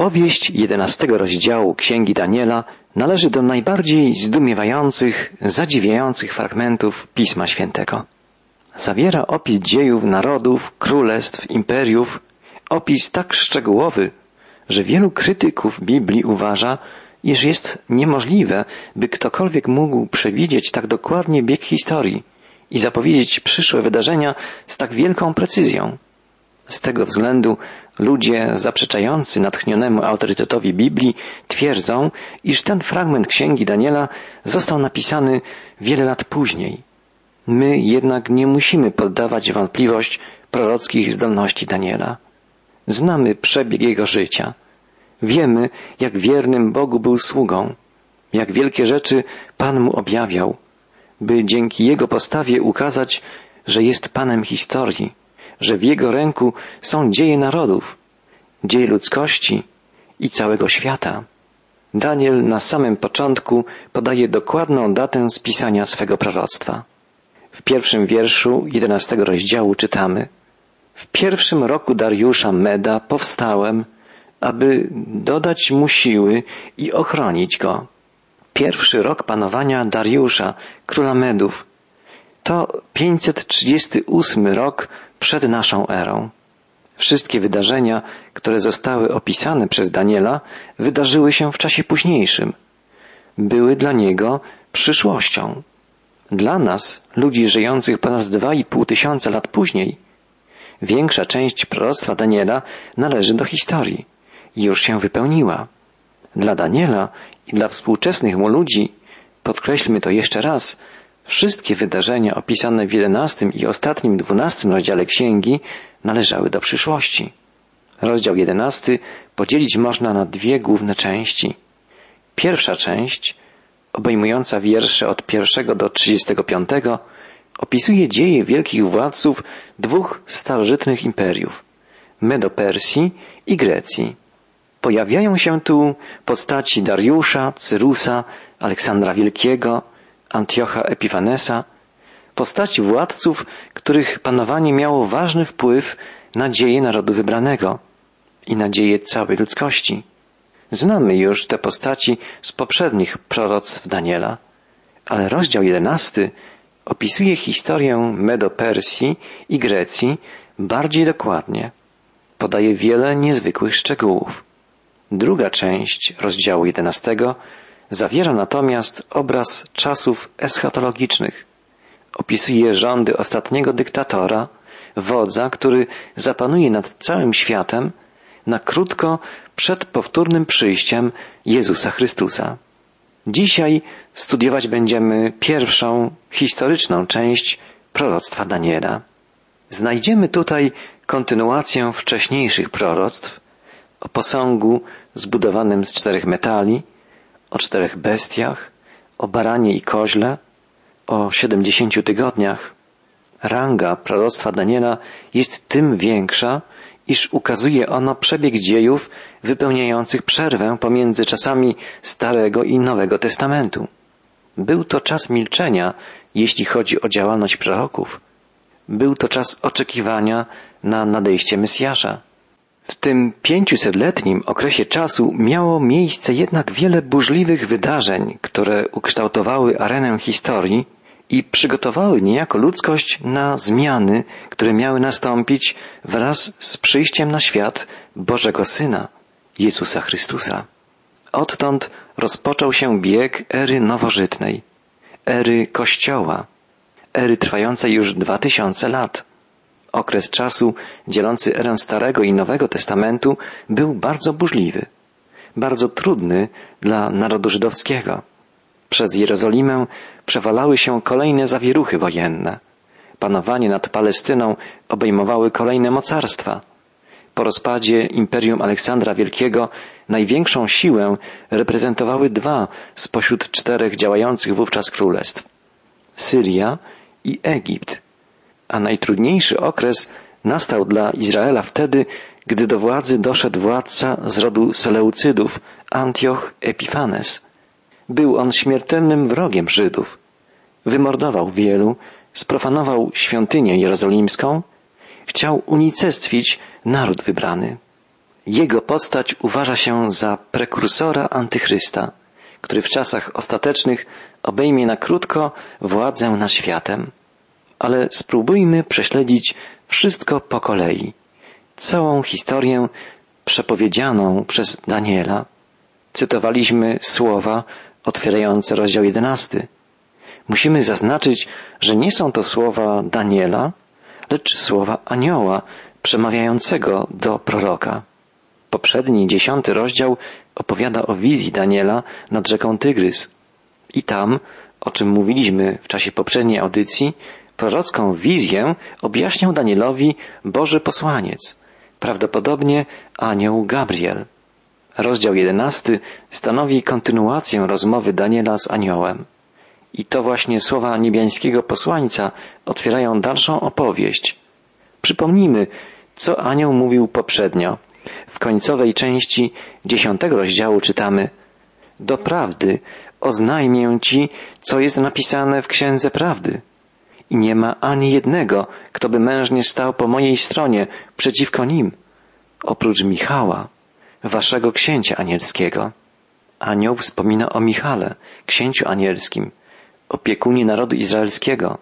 Opowieść jedenastego rozdziału Księgi Daniela należy do najbardziej zdumiewających, zadziwiających fragmentów Pisma Świętego. Zawiera opis dziejów narodów, królestw, imperiów, opis tak szczegółowy, że wielu krytyków Biblii uważa, iż jest niemożliwe, by ktokolwiek mógł przewidzieć tak dokładnie bieg historii i zapowiedzieć przyszłe wydarzenia z tak wielką precyzją. Z tego względu ludzie zaprzeczający natchnionemu autorytetowi Biblii twierdzą, iż ten fragment księgi Daniela został napisany wiele lat później. My jednak nie musimy poddawać wątpliwość prorockich zdolności Daniela. Znamy przebieg jego życia. Wiemy, jak wiernym Bogu był sługą, jak wielkie rzeczy Pan mu objawiał, by dzięki jego postawie ukazać, że jest Panem historii, że w jego ręku są dzieje narodów, dzieje ludzkości i całego świata. Daniel na samym początku podaje dokładną datę spisania swego proroctwa. W pierwszym wierszu jedenastego rozdziału czytamy W pierwszym roku Dariusza Meda powstałem, aby dodać mu siły i ochronić go. Pierwszy rok panowania Dariusza, króla Medów, to 538 rok przed naszą erą. Wszystkie wydarzenia, które zostały opisane przez Daniela, wydarzyły się w czasie późniejszym. Były dla niego przyszłością. Dla nas, ludzi żyjących ponad dwa i pół tysiąca lat później, większa część proroctwa Daniela należy do historii już się wypełniła. Dla Daniela i dla współczesnych mu ludzi, podkreślmy to jeszcze raz, wszystkie wydarzenia opisane w jedenastym i ostatnim dwunastym rozdziale księgi należały do przyszłości. Rozdział jedenasty podzielić można na dwie główne części. Pierwsza część, obejmująca wiersze od pierwszego do trzydziestego piątego, opisuje dzieje wielkich władców dwóch starożytnych imperiów Medo-Persji i Grecji. Pojawiają się tu postaci Dariusza, Cyrusa, Aleksandra Wielkiego, Antiocha Epifanesa, postaci władców, których panowanie miało ważny wpływ na dzieje narodu wybranego i na dzieje całej ludzkości. Znamy już te postaci z poprzednich proroctw Daniela, ale rozdział jedenasty opisuje historię Medo-Persji i Grecji bardziej dokładnie. Podaje wiele niezwykłych szczegółów. Druga część rozdziału jedenastego zawiera natomiast obraz czasów eschatologicznych. Opisuje rządy ostatniego dyktatora, wodza, który zapanuje nad całym światem na krótko przed powtórnym przyjściem Jezusa Chrystusa. Dzisiaj studiować będziemy pierwszą historyczną część proroctwa Daniela. Znajdziemy tutaj kontynuację wcześniejszych proroctw o posągu zbudowanym z czterech metali, o czterech bestiach, o baranie i koźle, o siedemdziesięciu tygodniach. Ranga proroctwa Daniela jest tym większa, iż ukazuje ono przebieg dziejów wypełniających przerwę pomiędzy czasami Starego i Nowego Testamentu. Był to czas milczenia, jeśli chodzi o działalność proroków. Był to czas oczekiwania na nadejście Mesjasza. W tym pięciusetletnim okresie czasu miało miejsce jednak wiele burzliwych wydarzeń, które ukształtowały arenę historii i przygotowały niejako ludzkość na zmiany, które miały nastąpić wraz z przyjściem na świat Bożego Syna, Jezusa Chrystusa. Odtąd rozpoczął się bieg ery nowożytnej, ery Kościoła, ery trwającej już dwa tysiące lat. Okres czasu dzielący erę Starego i Nowego Testamentu był bardzo burzliwy, bardzo trudny dla narodu żydowskiego. Przez Jerozolimę przewalały się kolejne zawieruchy wojenne. Panowanie nad Palestyną obejmowały kolejne mocarstwa. Po rozpadzie Imperium Aleksandra Wielkiego największą siłę reprezentowały dwa spośród czterech działających wówczas królestw. Syria i Egipt a najtrudniejszy okres nastał dla Izraela wtedy, gdy do władzy doszedł władca z rodu Seleucydów, Antioch Epifanes. Był on śmiertelnym wrogiem Żydów. Wymordował wielu, sprofanował świątynię jerozolimską, chciał unicestwić naród wybrany. Jego postać uważa się za prekursora antychrysta, który w czasach ostatecznych obejmie na krótko władzę nad światem. Ale spróbujmy prześledzić wszystko po kolei. Całą historię przepowiedzianą przez Daniela. Cytowaliśmy słowa otwierające rozdział jedenasty. Musimy zaznaczyć, że nie są to słowa Daniela, lecz słowa anioła przemawiającego do proroka. Poprzedni, dziesiąty rozdział opowiada o wizji Daniela nad rzeką Tygrys. I tam, o czym mówiliśmy w czasie poprzedniej audycji, prorocką wizję objaśniał Danielowi Boży posłaniec, prawdopodobnie anioł Gabriel. Rozdział jedenasty stanowi kontynuację rozmowy Daniela z aniołem. I to właśnie słowa niebiańskiego posłańca otwierają dalszą opowieść. Przypomnijmy, co anioł mówił poprzednio. W końcowej części dziesiątego rozdziału czytamy Doprawdy oznajmię Ci, co jest napisane w Księdze Prawdy. I nie ma ani jednego, kto by mężnie stał po mojej stronie przeciwko nim, oprócz Michała, waszego księcia anielskiego. Anioł wspomina o Michale, księciu anielskim, opiekunie narodu izraelskiego.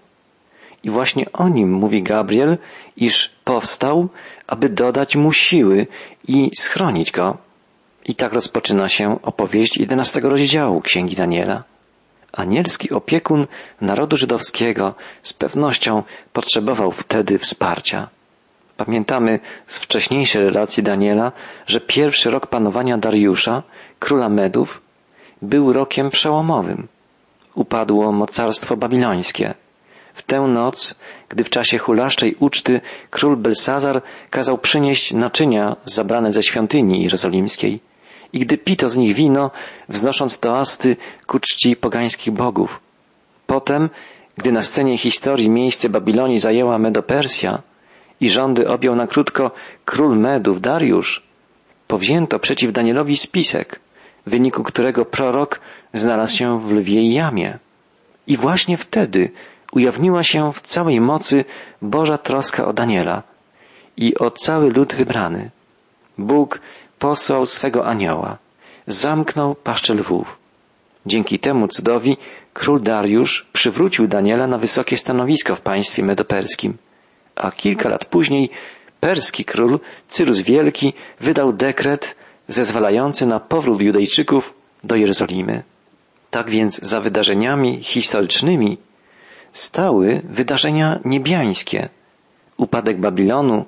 I właśnie o nim mówi Gabriel, iż powstał, aby dodać mu siły i schronić go. I tak rozpoczyna się opowieść jedenastego rozdziału Księgi Daniela. Anielski opiekun narodu żydowskiego z pewnością potrzebował wtedy wsparcia. Pamiętamy z wcześniejszej relacji Daniela, że pierwszy rok panowania Dariusza, króla Medów, był rokiem przełomowym. Upadło mocarstwo babilońskie. W tę noc, gdy w czasie hulaszczej uczty król Belsazar kazał przynieść naczynia zabrane ze świątyni jerozolimskiej i gdy pito z nich wino, wznosząc toasty ku czci pogańskich bogów. Potem, gdy na scenie historii miejsce Babilonii zajęła Medopersja i rządy objął na krótko król Medów Dariusz, powzięto przeciw Danielowi spisek, w wyniku którego prorok znalazł się w lwiej jamie. I właśnie wtedy ujawniła się w całej mocy Boża troska o Daniela i o cały lud wybrany. Bóg posłał swego anioła, zamknął paszczę lwów. Dzięki temu cudowi król Dariusz przywrócił Daniela na wysokie stanowisko w państwie medoperskim, a kilka lat później perski król Cyrus Wielki wydał dekret zezwalający na powrót Judejczyków do Jerozolimy. Tak więc za wydarzeniami historycznymi stały wydarzenia niebiańskie. Upadek Babilonu,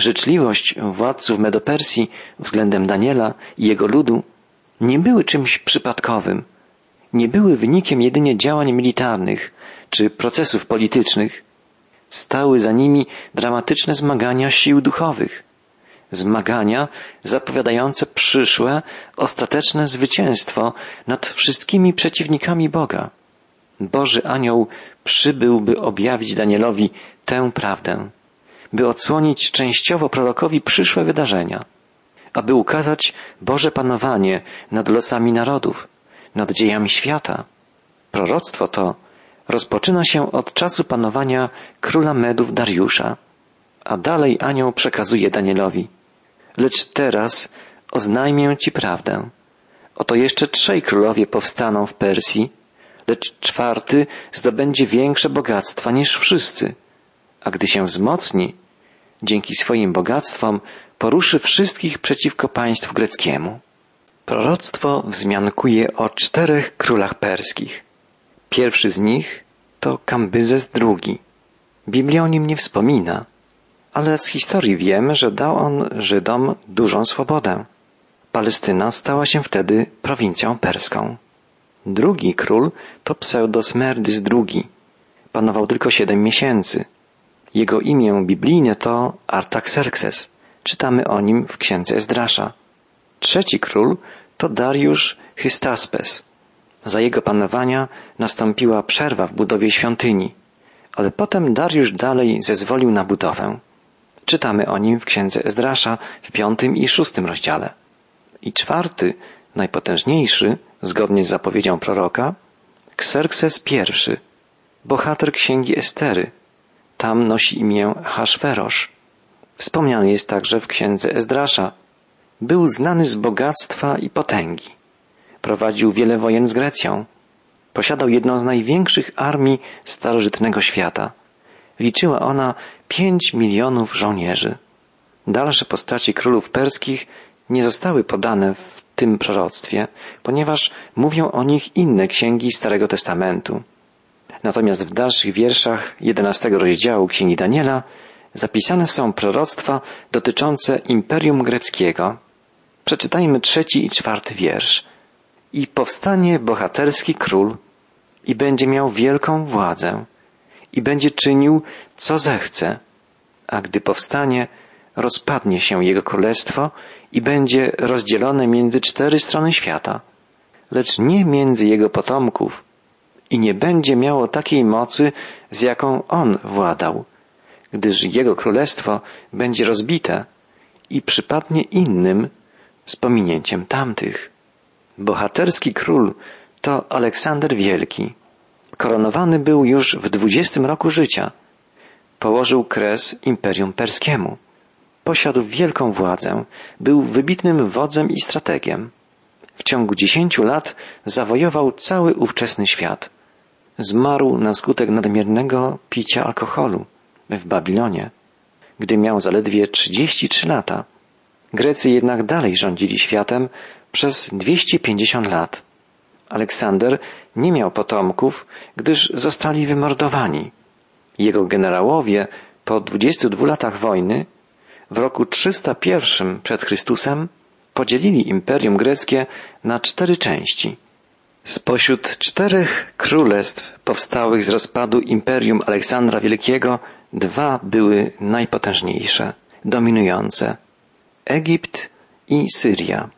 życzliwość władców Medopersji względem Daniela i jego ludu nie były czymś przypadkowym, nie były wynikiem jedynie działań militarnych czy procesów politycznych. Stały za nimi dramatyczne zmagania sił duchowych, zmagania zapowiadające przyszłe, ostateczne zwycięstwo nad wszystkimi przeciwnikami Boga. Boży anioł przybył, by objawić Danielowi tę prawdę, by odsłonić częściowo prorokowi przyszłe wydarzenia, aby ukazać Boże panowanie nad losami narodów, nad dziejami świata. Proroctwo to rozpoczyna się od czasu panowania króla Medów Dariusza, a dalej anioł przekazuje Danielowi. Lecz teraz oznajmię Ci prawdę. Oto jeszcze trzej królowie powstaną w Persji, lecz czwarty zdobędzie większe bogactwa niż wszyscy, a gdy się wzmocni, dzięki swoim bogactwom poruszy wszystkich przeciwko państwu greckiemu. Proroctwo wzmiankuje o czterech królach perskich. Pierwszy z nich to Kambyzes II. Biblia o nim nie wspomina, ale z historii wiemy, że dał on Żydom dużą swobodę. Palestyna stała się wtedy prowincją perską. Drugi król to Pseudosmerdys II. Panował tylko siedem miesięcy. Jego imię biblijne to Artaxerxes. Czytamy o nim w księdze Ezdrasza. Trzeci król to Dariusz Hystaspes. Za jego panowania nastąpiła przerwa w budowie świątyni, ale potem Dariusz dalej zezwolił na budowę. Czytamy o nim w księdze Ezdrasza w piątym i szóstym rozdziale. I czwarty, najpotężniejszy, zgodnie z zapowiedzią proroka, Xerxes I, bohater księgi Estery. Tam nosi imię Haszwerosz. Wspomniany jest także w księdze Ezdrasza. Był znany z bogactwa i potęgi. Prowadził wiele wojen z Grecją. Posiadał jedną z największych armii starożytnego świata. Liczyła ona pięć milionów żołnierzy. Dalsze postaci królów perskich nie zostały podane w tym proroctwie, ponieważ mówią o nich inne księgi Starego Testamentu. Natomiast w dalszych wierszach jedenastego rozdziału Księgi Daniela zapisane są proroctwa dotyczące Imperium Greckiego. Przeczytajmy trzeci i czwarty wiersz. I powstanie bohaterski król i będzie miał wielką władzę i będzie czynił, co zechce, a gdy powstanie, rozpadnie się jego królestwo i będzie rozdzielone między cztery strony świata, lecz nie między jego potomków i nie będzie miało takiej mocy, z jaką on władał, gdyż jego królestwo będzie rozbite i przypadnie innym z pominięciem tamtych. Bohaterski król to Aleksander Wielki. Koronowany był już w dwudziestym roku życia. Położył kres Imperium Perskiemu. Posiadł wielką władzę, był wybitnym wodzem i strategiem. W ciągu dziesięciu lat zawojował cały ówczesny świat. Zmarł na skutek nadmiernego picia alkoholu w Babilonie, gdy miał zaledwie 33 lata. Grecy jednak dalej rządzili światem przez 250 lat. Aleksander nie miał potomków, gdyż zostali wymordowani. Jego generałowie po 22 latach wojny w roku 301 przed Chrystusem podzielili Imperium Greckie na cztery części. Spośród czterech królestw powstałych z rozpadu Imperium Aleksandra Wielkiego dwa były najpotężniejsze, dominujące. Egipt i Syria.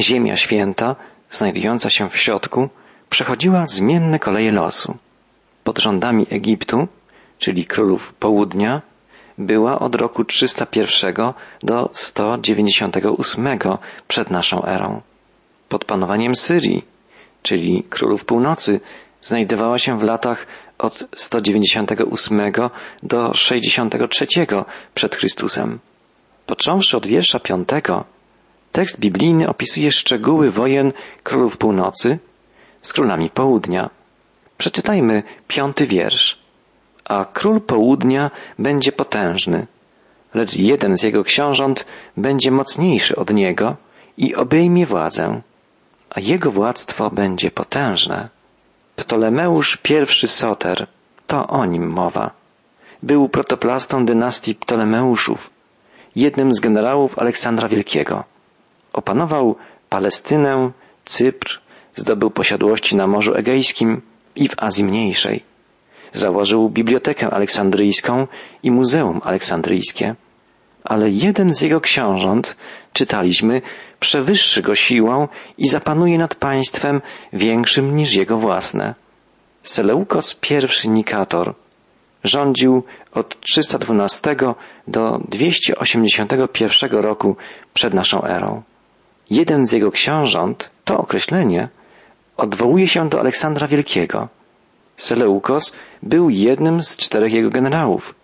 Ziemia święta, znajdująca się w środku, przechodziła zmienne koleje losu. Pod rządami Egiptu, czyli królów południa, była od roku 301 do 198 przed naszą erą. Pod panowaniem Syrii, czyli królów północy, znajdowała się w latach od 198 do 63 przed Chrystusem. Począwszy od wiersza piątego, tekst biblijny opisuje szczegóły wojen królów północy z królami południa. Przeczytajmy piąty wiersz a król południa będzie potężny, lecz jeden z jego książąt będzie mocniejszy od niego i obejmie władzę, a jego władztwo będzie potężne. Ptolemeusz I Soter, to o nim mowa. Był protoplastą dynastii Ptolemeuszów, jednym z generałów Aleksandra Wielkiego. Opanował Palestynę, Cypr, zdobył posiadłości na Morzu Egejskim i w Azji Mniejszej. Założył Bibliotekę Aleksandryjską i Muzeum Aleksandryjskie. Ale jeden z jego książąt, czytaliśmy, przewyższy go siłą i zapanuje nad państwem większym niż jego własne. Seleukos I Nikator rządził od 312 do 281 roku przed naszą erą. Jeden z jego książąt, to określenie, odwołuje się do Aleksandra Wielkiego. Seleukos był jednym z czterech jego generałów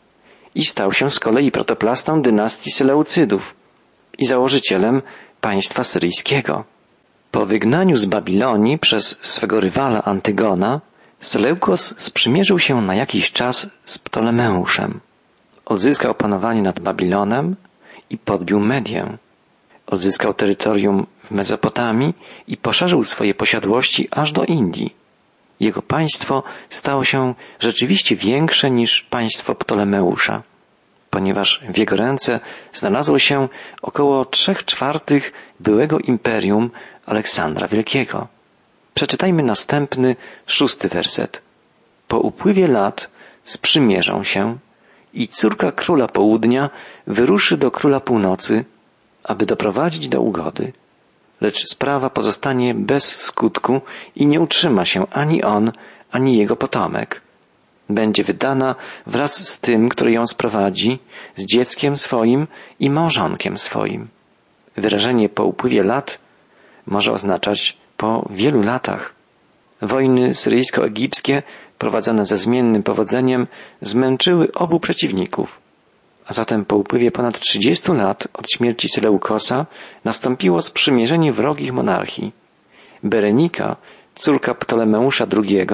i stał się z kolei protoplastą dynastii Seleucydów i założycielem państwa syryjskiego. Po wygnaniu z Babilonii przez swego rywala Antygona, Seleukos sprzymierzył się na jakiś czas z Ptolemeuszem. Odzyskał panowanie nad Babilonem i podbił Medię. Odzyskał terytorium w Mezopotamii i poszerzył swoje posiadłości aż do Indii. Jego państwo stało się rzeczywiście większe niż państwo Ptolemeusza, ponieważ w jego ręce znalazło się około trzech czwartych byłego imperium Aleksandra Wielkiego. Przeczytajmy następny, szósty werset. Po upływie lat sprzymierzą się i córka króla południa wyruszy do króla północy, aby doprowadzić do ugody lecz sprawa pozostanie bez skutku i nie utrzyma się ani on, ani jego potomek. Będzie wydana wraz z tym, który ją sprowadzi, z dzieckiem swoim i małżonkiem swoim. Wyrażenie po upływie lat może oznaczać po wielu latach. Wojny syryjsko-egipskie, prowadzone ze zmiennym powodzeniem, zmęczyły obu przeciwników. A zatem po upływie ponad 30 lat od śmierci Seleukosa nastąpiło sprzymierzenie wrogich monarchii. Berenika, córka Ptolemeusza II,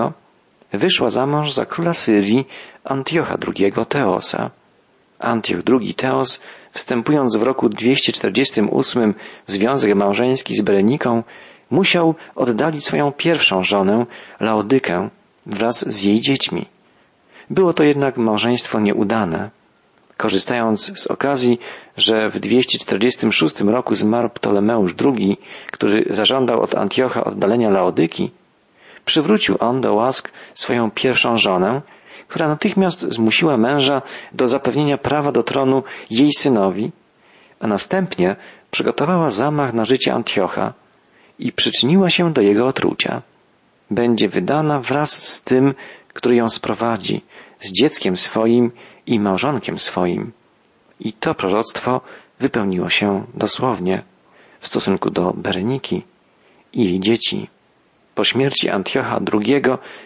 wyszła za mąż za króla Syrii Antiocha II Teosa. Antioch II Teos, wstępując w roku 248 w związek małżeński z Bereniką, musiał oddalić swoją pierwszą żonę, Laodykę, wraz z jej dziećmi. Było to jednak małżeństwo nieudane. Korzystając z okazji, że w 246 roku zmarł Ptolemeusz II, który zażądał od Antiocha oddalenia Laodyki, przywrócił on do łask swoją pierwszą żonę, która natychmiast zmusiła męża do zapewnienia prawa do tronu jej synowi, a następnie przygotowała zamach na życie Antiocha i przyczyniła się do jego otrucia. Będzie wydana wraz z tym, który ją sprowadzi, z dzieckiem swoim i małżonkiem swoim. I to proroctwo wypełniło się dosłownie w stosunku do Bereniki i jej dzieci. Po śmierci Antiocha II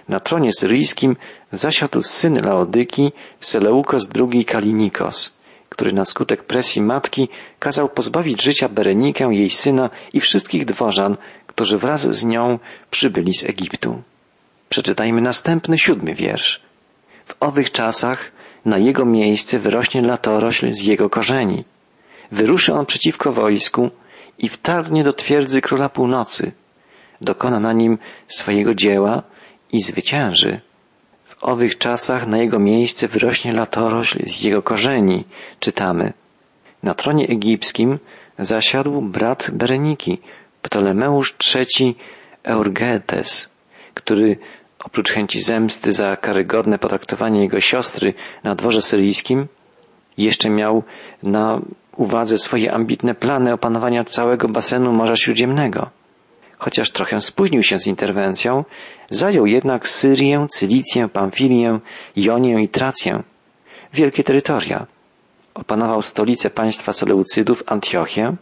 na tronie syryjskim zasiadł syn Laodyki Seleukos II Kalinikos, który na skutek presji matki kazał pozbawić życia Berenikę, jej syna i wszystkich dworzan, którzy wraz z nią przybyli z Egiptu. Przeczytajmy następny siódmy wiersz. W owych czasach na jego miejsce wyrośnie latorośl z jego korzeni. Wyruszy on przeciwko wojsku i wtargnie do twierdzy króla północy. Dokona na nim swojego dzieła i zwycięży. W owych czasach na jego miejsce wyrośnie latorośl z jego korzeni, czytamy. Na tronie egipskim zasiadł brat Bereniki, Ptolemeusz III Eurgetes, który oprócz chęci zemsty za karygodne potraktowanie jego siostry na dworze syryjskim, jeszcze miał na uwadze swoje ambitne plany opanowania całego basenu Morza Śródziemnego. Chociaż trochę spóźnił się z interwencją, zajął jednak Syrię, Cylicję, Pamfilię, Jonię i Trację. Wielkie terytoria. Opanował stolicę państwa Seleucydów, Antiochię,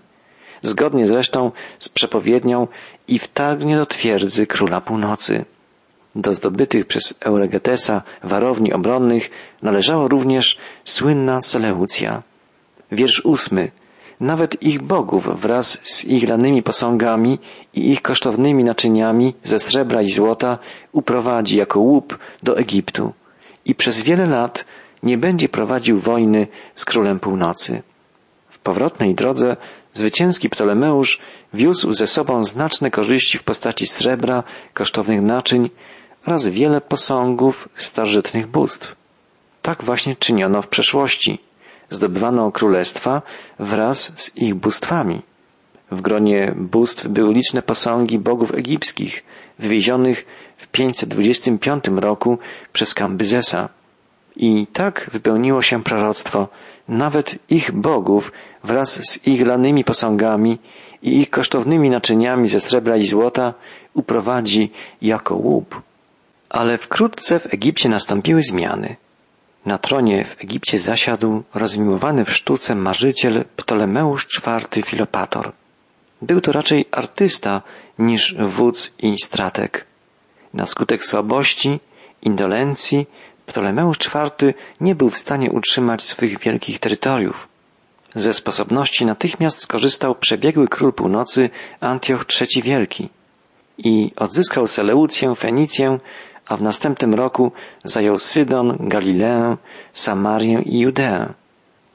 zgodnie zresztą z przepowiednią i wtargnie do twierdzy króla północy. Do zdobytych przez Euregetesa warowni obronnych należało również słynna Seleucja. Wiersz ósmy. Nawet ich bogów wraz z ich lanymi posągami i ich kosztownymi naczyniami ze srebra i złota uprowadzi jako łup do Egiptu i przez wiele lat nie będzie prowadził wojny z królem północy. W powrotnej drodze zwycięski Ptolemeusz wiózł ze sobą znaczne korzyści w postaci srebra, kosztownych naczyń oraz wiele posągów starożytnych bóstw. Tak właśnie czyniono w przeszłości. Zdobywano królestwa wraz z ich bóstwami. W gronie bóstw były liczne posągi bogów egipskich, wywiezionych w 525 roku przez Kambyzesa. I tak wypełniło się proroctwo, nawet ich bogów wraz z ich lanymi posągami i ich kosztownymi naczyniami ze srebra i złota uprowadzi jako łup. Ale wkrótce w Egipcie nastąpiły zmiany. Na tronie w Egipcie zasiadł rozmiłowany w sztuce marzyciel Ptolemeusz IV Filopator. Był to raczej artysta niż wódz i strateg. Na skutek słabości, indolencji, Ptolemeusz IV nie był w stanie utrzymać swych wielkich terytoriów. Ze sposobności natychmiast skorzystał przebiegły król północy Antioch III Wielki i odzyskał Seleucję, Fenicję a w następnym roku zajął Sydon, Galileę, Samarię i Judeę.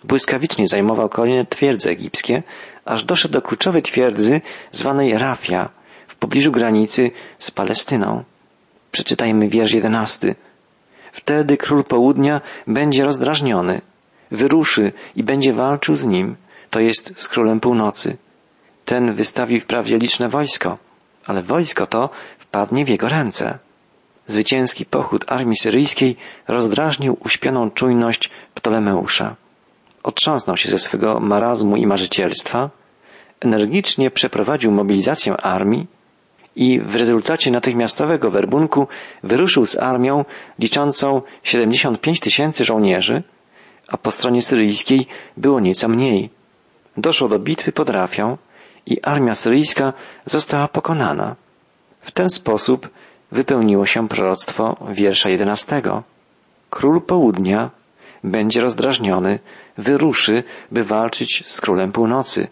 Błyskawicznie zajmował kolejne twierdze egipskie, aż doszedł do kluczowej twierdzy zwanej Rafia w pobliżu granicy z Palestyną. Przeczytajmy wiersz jedenasty. Wtedy król południa będzie rozdrażniony, wyruszy i będzie walczył z nim, to jest z królem północy. Ten wystawi wprawdzie liczne wojsko, ale wojsko to wpadnie w jego ręce. Zwycięski pochód armii syryjskiej rozdrażnił uśpioną czujność Ptolemeusza. Otrząsnął się ze swego marazmu i marzycielstwa, energicznie przeprowadził mobilizację armii i w rezultacie natychmiastowego werbunku wyruszył z armią liczącą 75 tysięcy żołnierzy, a po stronie syryjskiej było nieco mniej. Doszło do bitwy pod Rafią i armia syryjska została pokonana. W ten sposób wypełniło się proroctwo wiersza jedenastego. Król południa będzie rozdrażniony, wyruszy, by walczyć z królem północy,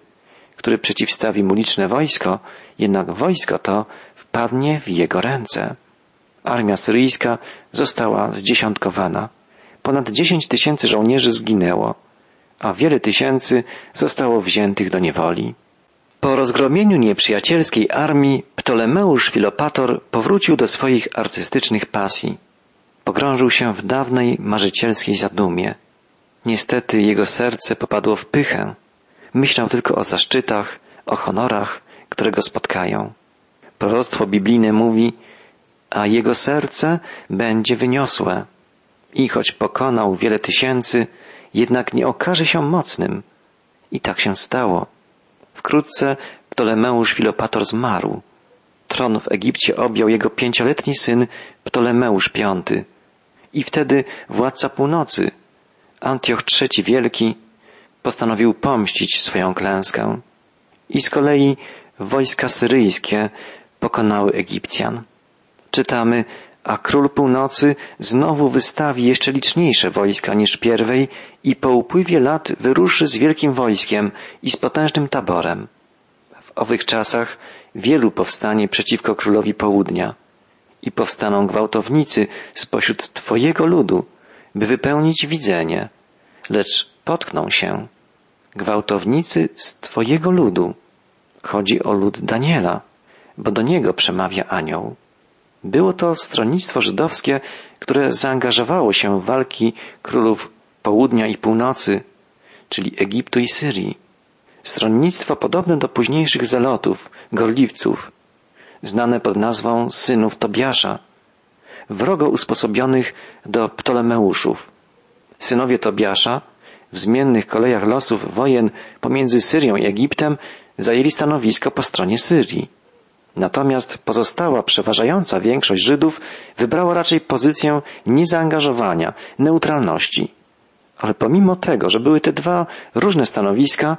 który przeciwstawi mu liczne wojsko, jednak wojsko to wpadnie w jego ręce. Armia syryjska została zdziesiątkowana. Ponad dziesięć tysięcy żołnierzy zginęło, a wiele tysięcy zostało wziętych do niewoli. Po rozgromieniu nieprzyjacielskiej armii Ptolemeusz Filopator powrócił do swoich artystycznych pasji. Pogrążył się w dawnej marzycielskiej zadumie. Niestety jego serce popadło w pychę. Myślał tylko o zaszczytach, o honorach, które go spotkają. Proroctwo biblijne mówi, a jego serce będzie wyniosłe. I choć pokonał wiele tysięcy, jednak nie okaże się mocnym. I tak się stało. Wkrótce Ptolemeusz Filopator zmarł. Tron w Egipcie objął jego pięcioletni syn Ptolemeusz V. I wtedy władca północy, Antioch III Wielki, postanowił pomścić swoją klęskę. I z kolei wojska syryjskie pokonały Egipcjan. Czytamy, a król północy znowu wystawi jeszcze liczniejsze wojska niż pierwej i po upływie lat wyruszy z wielkim wojskiem i z potężnym taborem. W owych czasach wielu powstanie przeciwko królowi południa i powstaną gwałtownicy spośród Twojego ludu, by wypełnić widzenie, lecz potkną się. Gwałtownicy z Twojego ludu. Chodzi o lud Daniela, bo do niego przemawia anioł. Było to stronnictwo żydowskie, które zaangażowało się w walki królów południa i północy, czyli Egiptu i Syrii. Stronnictwo podobne do późniejszych zelotów, gorliwców, znane pod nazwą synów Tobiasza, wrogo usposobionych do Ptolemeuszów. Synowie Tobiasza w zmiennych kolejach losów wojen pomiędzy Syrią i Egiptem zajęli stanowisko po stronie Syrii. Natomiast pozostała przeważająca większość Żydów wybrała raczej pozycję niezaangażowania, neutralności. Ale pomimo tego, że były te dwa różne stanowiska,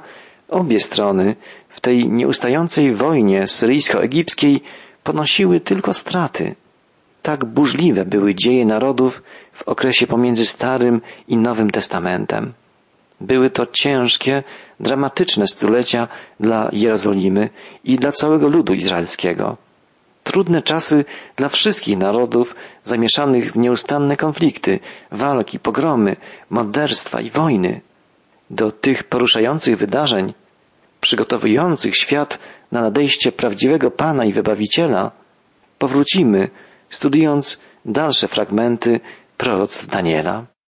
obie strony w tej nieustającej wojnie syryjsko-egipskiej ponosiły tylko straty. Tak burzliwe były dzieje narodów w okresie pomiędzy Starym i Nowym Testamentem. Były to ciężkie, dramatyczne stulecia dla Jerozolimy i dla całego ludu izraelskiego. Trudne czasy dla wszystkich narodów zamieszanych w nieustanne konflikty, walki, pogromy, morderstwa i wojny. Do tych poruszających wydarzeń, przygotowujących świat na nadejście prawdziwego Pana i Wybawiciela, powrócimy, studiując dalsze fragmenty proroctw Daniela.